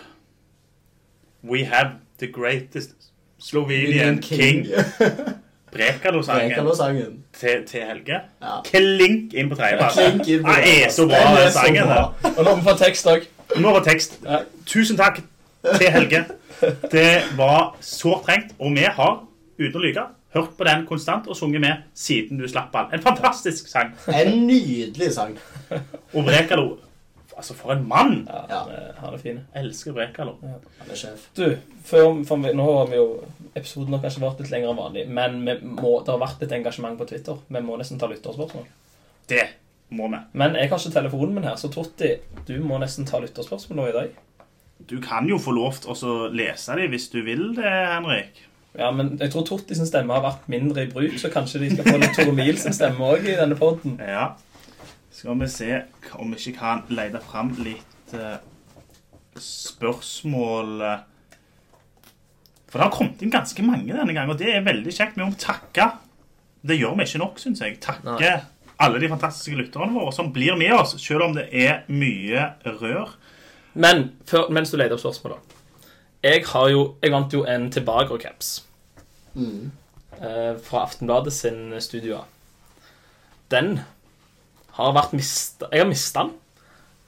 We have the greatest Slovenian king. Brekalo-sangen Brekalo-sangen. til, til Helge. Ja. Klink inn på tredjeplass. Det er så bra, Den sangen. Og nå må vi få tekst òg. Nå tekst. Tusen takk til Helge. Det var sårt trengt, og vi har, uten å lyve, hørt på den konstant og sunget med siden du slapp den. En fantastisk sang. En nydelig sang. Og Brekalo Altså, for en mann! Ja, Ja. han er- fin. Elsker Brekalo. Han er sjef. Du, før, for vi, nå har vi jo Episoden har kanskje vært litt lenger enn vanlig, men vi må, det har vært litt engasjement på Twitter. Vi må nesten ta lytterspørsmål. Det må vi. Men jeg har ikke telefonen min her, så Totti, du må nesten ta lytterspørsmål nå i dag. Du kan jo få lov til å lese dem hvis du vil det, Henrik. Ja, men jeg tror Totti sin stemme har vært mindre i bruk, så kanskje de skal få litt Tore Mil sin stemme òg i denne poden. Ja. Skal vi se om vi ikke kan lete fram litt uh, spørsmål eh. For det har kommet inn ganske mange denne gangen, og det er veldig kjekt. Vi må takke. Det gjør vi ikke nok, syns jeg. Takke Nei. alle de fantastiske lytterne våre som blir med oss, selv om det er mye rør. Men før, mens du leter opp spørsmålet. Jeg, har jo, jeg vant jo en Tilbager-caps Mm. eh, fra Aftenbladet sin studio. Den har vært mista Jeg har mista den.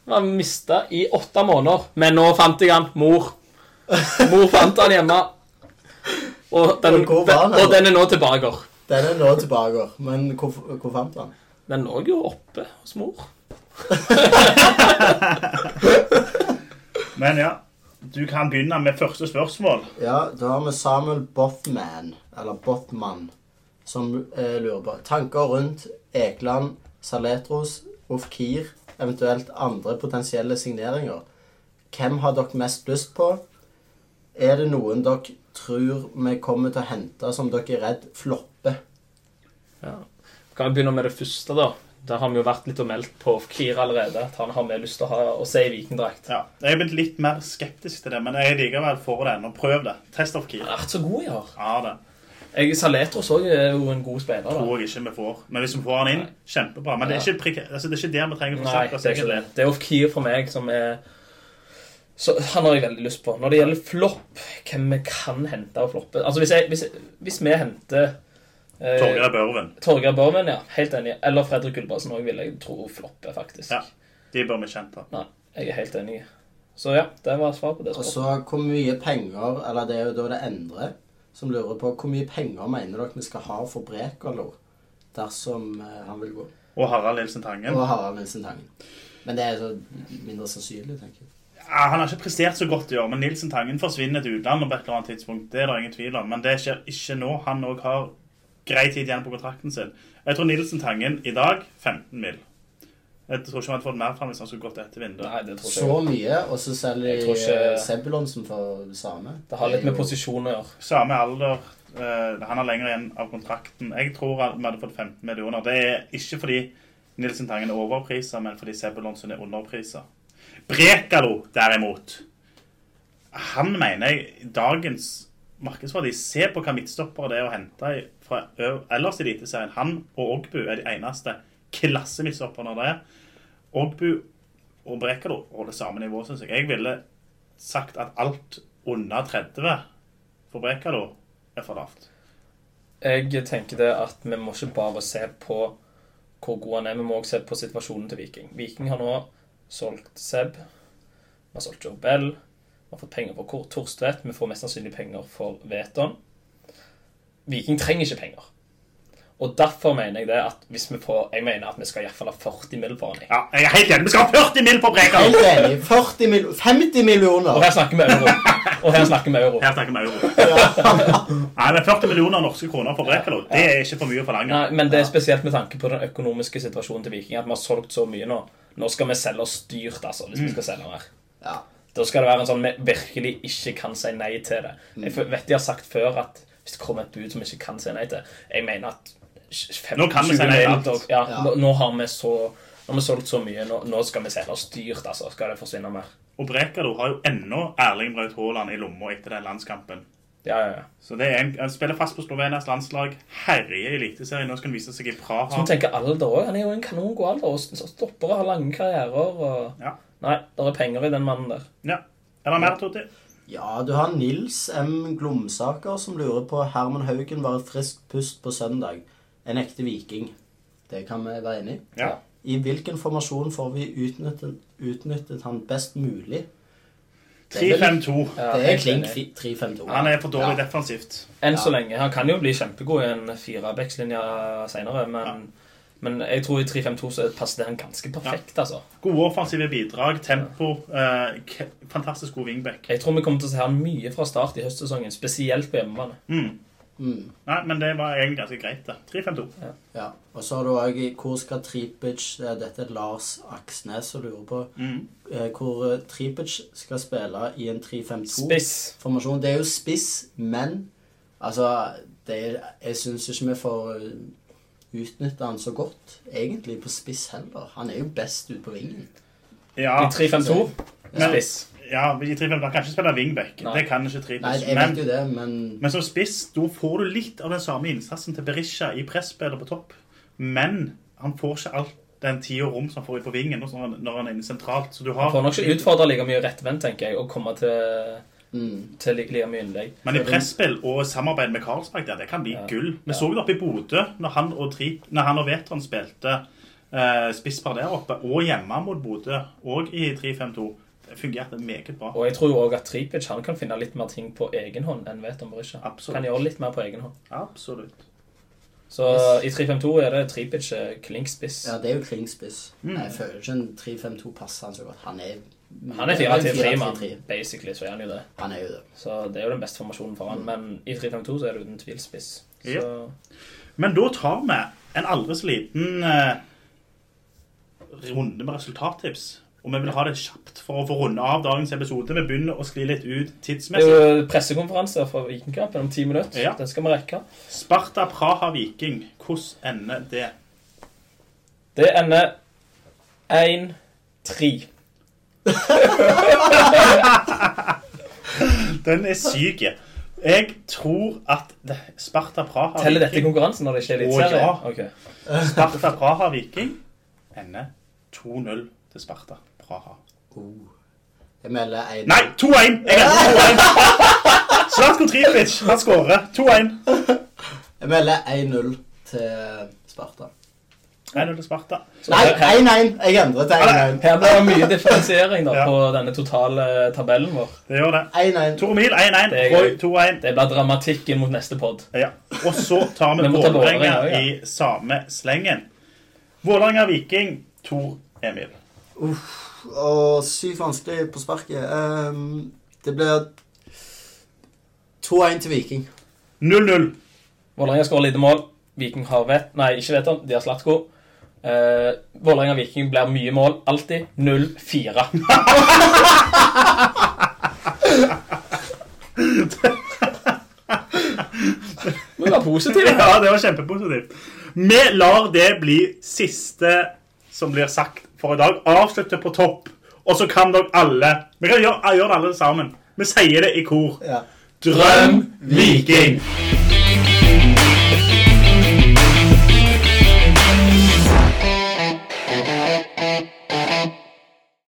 Den var mista i åtte måneder, men nå fant jeg den. Mor. Mor fant den hjemme. Og den, Og den? og den er nå tilbake. Den er nå tilbake, men hvor, hvor fant den Den lå jo oppe hos mor. Men ja, du kan begynne med første spørsmål. Ja, da har vi Samuel Bothman, eller Bothman, som eh, lurer på tanker rundt Ekeland, Saletros, Ofkir, eventuelt andre potensielle signeringer. Hvem har dere mest lyst på? Er det noen dere tror vi kommer til å hente som dere er redd flopper? Ja. Kan vi begynne med det første, da? Der har vi jo vært litt og meldt på Kir allerede. At han har mer lyst til å, ha, å se i vikingdrakt. Ja, Jeg er blitt litt mer skeptisk til det, men jeg er likevel for det. Nå prøv det. Test av Kir. Han har vært så god i år. Ja, det Jeg, Saletros òg er jo en god spiller. da. tror jeg ikke vi får. Men hvis vi får han inn, kjempebra. Men det er ikke, altså, det er ikke der vi trenger å forsterke oss. det er det. Det er Ofkir for meg som er så Han har jeg veldig lyst på. Når det gjelder flopp, hvem vi kan hente av floppe Altså Hvis, jeg, hvis, hvis vi henter eh, Torgeir Børven. Torgeir Børven, ja. Helt enig. Eller Fredrik Gulbrandsen òg, vil jeg tro flopper, faktisk. Ja. De bør vi kjenne. Nei, jeg er helt enig. Så ja, det var svar på det Og så hvor mye penger, eller det er jo da det Endre som lurer på hvor mye penger mener dere vi skal ha for Brekalo dersom eh, han vil gå? Og Harald Nilsen Tangen. Og Harald Nilsen Tangen. Men det er så mindre sannsynlig, tenker jeg. Ja, han har ikke prestert så godt i år, men Nilsen Tangen forsvinner til utlandet på et eller annet tidspunkt. Det er det ingen tvil om. Men det skjer ikke nå. Han òg har grei tid igjen på kontrakten sin. Jeg tror Nilsen Tangen i dag 15 mil. Jeg tror ikke han hadde fått mer fram hvis han skulle gått etter vinduet. Nei, det tror ikke Så jeg. mye, og så selger de ikke- Sebulonsen for det samme. Det har litt med jo- posisjon å gjøre. Samme alder. eh, han har lenger igjen av kontrakten. Jeg tror vi hadde fått 15 millioner. Det er ikke fordi Nilsen Tangen er overprisa, men fordi Sebulonsen er underprisa. Brekalo, derimot Han mener jeg dagens markedsverdi Se på hva midtstoppere det er å hente i- fra ellers i Eliteserien. Han og Ogbu er de eneste klassemidtstopperne det er. Ogbu og Brekalo holder samme nivå, syns jeg. Jeg ville sagt at alt under 30 for Brekalo er for lavt. Jeg tenker det at vi må ikke bare se på hvor god han er, vi må også se på situasjonen til Viking. Viking har nå solgt Seb, vi har solgt Joe Bell, vi har fått penger for Kort Torstvedt, vi får mest sannsynlig penger for Veton. Viking trenger ikke penger. Og derfor mener jeg det at hvis vi får Jeg mener at vi skal iallfall ha 40 mill for han. Ja, jeg er helt enig. Vi skal ha 40 mill. på Brekar! Helt enig. 40 mil 50 millioner. Og her snakker vi euro. Og her snakker vi euro. Her snakker vi euro. Nei, men 40 millioner norske kroner for Brekalo, det er ikke for mye å forlange. Nei, men det er spesielt med tanke på den økonomiske situasjonen til Viking. At vi har solgt så mye nå. Nå skal vi selge oss dyrt, altså, hvis vi skal selge mer. Ja. Da skal det være en sånn vi virkelig ikke kan si nei til det. Jeg vet de har sagt før at hvis det kommer et bud som vi ikke kan si nei til Jeg mener at Nå kan vi si nei til alt. og- Ja, Ja. Nå, nå har vi så Nå har vi solgt så mye. Nå, nå skal vi selge oss styrt, altså. Skal det forsvinne mer. Og Brekalo har jo ennå Erling Braut Haaland i lomma etter den landskampen. Ja, ja, ja. Så det er en, Han spiller fast på Slovenias landslag, herjer i Eliteserien. Nå skal han vise seg i Praha. Så tenke alder òg. Han er jo en kanon god alder. Og stopper stoppere har lange karrierer. Og... Ja. Nei, det er penger i den mannen der. Ja. Er det mer, Toti? Ja, du har Nils M. Glomsaker som lurer på Herman Haugen var et friskt pust på søndag. En ekte viking. Det kan vi være enig i. Ja. I hvilken formasjon får vi utnyttet, utnyttet han best mulig? 3-5-2. Ja, Det er klink 3-5-2. Han er for dårlig Ja. defensivt. Enn så lenge. Han kan jo bli kjempegod i en firebackslinje seinere, men, men jeg tror i 3-5-2 så passer det han ganske perfekt, altså. Gode offensive bidrag, tempo. Eh, fantastisk god wingback. Jeg tror vi kommer til å se han mye fra start i høstsesongen, spesielt på hjemmebane. Mm. Mm. Nei, men det var egentlig ganske greit, det. 3-5-2. Ja. Og så har du òg Hvor skal Tripic eh, Dette er Lars Aksnes som lurer på. Mm. eh, Hvor eh, Tripic skal spille i en 3-5-2-formasjon. Det er jo spiss, men altså det er, Jeg syns ikke vi får utnytta han så godt, egentlig, på spiss heller. Han er jo best ute på vingen. Ja, I 3-5-2 spiss. ja, i 3-5 Han kan ikke spille wingback. Nei. Det kan ikke Tripic. Nei, jeg Men, vet jo det, men men som spiss, da får du litt av den samme innsatsen til Berisha i presspillet på topp. Men han får ikke alt den tid og rom som han får ut på vingen når han, er inne sentralt. Så du har Han får nok ikke utfordre like mye rettvendt, tenker jeg, å komme til, mm, til like, mye innlegg. Men i presspill og samarbeid med Karlsberg der, det kan bli Ja. gull. Vi Ja. så det oppe i Bodø når han og, Tri, når og Vetran spilte eh, spisspar der oppe, og hjemme mot Bodø, og i 3-5-2. Det fungerte meget bra. Og jeg tror òg at Tripic han kan finne litt mer ting på egen hånd enn Veton Berisha. Kan gjøre litt mer på egen hånd. Absolutt. Så i 3-5-2 er det Tripic eh, klink spiss. ja, det er jo klingspiss. Mm. Jeg føler ikke en 3-5-2 passer han så godt. Han er Han er 4-3-3-mann, basically, så er han jo det. Han er jo det. Så det er jo den beste formasjonen for han. Men i 3-5-2 så er det uten tvil spiss. Så Ja. Men da tar vi en aldri så liten eh, runde med resultattips. Og vi vil ha det kjapt for å få runde av dagens episode. Vi begynner å skli litt ut tidsmessig. det er jo pressekonferanse fra Vikingkampen om ti minutter. Ja. Den skal vi rekke. Sparta Praha Viking. Hvordan ender det? Det ender 1-3. Den er syk. Jeg tror at Sparta Praha Teller dette konkurransen når det ikke er Å, eliteserie? ja. Okay. Sparta Praha Viking ender 2-0 til Sparta Praha. Oh. Jeg melder 1 Nei, 2-1! Jeg ender 2-1. Slatko Tripic, han skårer. 2-1. Jeg melder 1-0 til Sparta. 1-0 til Sparta. Nei, 1-1! Jeg endret til 1-1. her blir det mye differensiering da, Ja. på denne totale tabellen vår. Det gjør det. 1-1. Tore Mil 1-1. Det er Roy 2-1. Det blir dramatikken mot neste pod. Ja. Og så tar vi Vålerenga ja. i samme slengen. Vålerenga Viking, Tor Emil. Og sykt vanskelig på sparket. Um, det blir 2-1 til Viking. 0-0. Vålerenga skårer lite mål. Viking har vet... Nei, ikke vet om. De har Slatko. Uh, Vålerenga-Viking blir mye mål. Alltid 0-4. Det var positivt. Ja, det var kjempepositivt. Vi lar det bli siste som blir sagt for i dag. Avslutte på topp. Og så kan dere alle Vi kan gjøre, gjøre det alle sammen. Vi sier det i kor. Ja. Drøm Viking!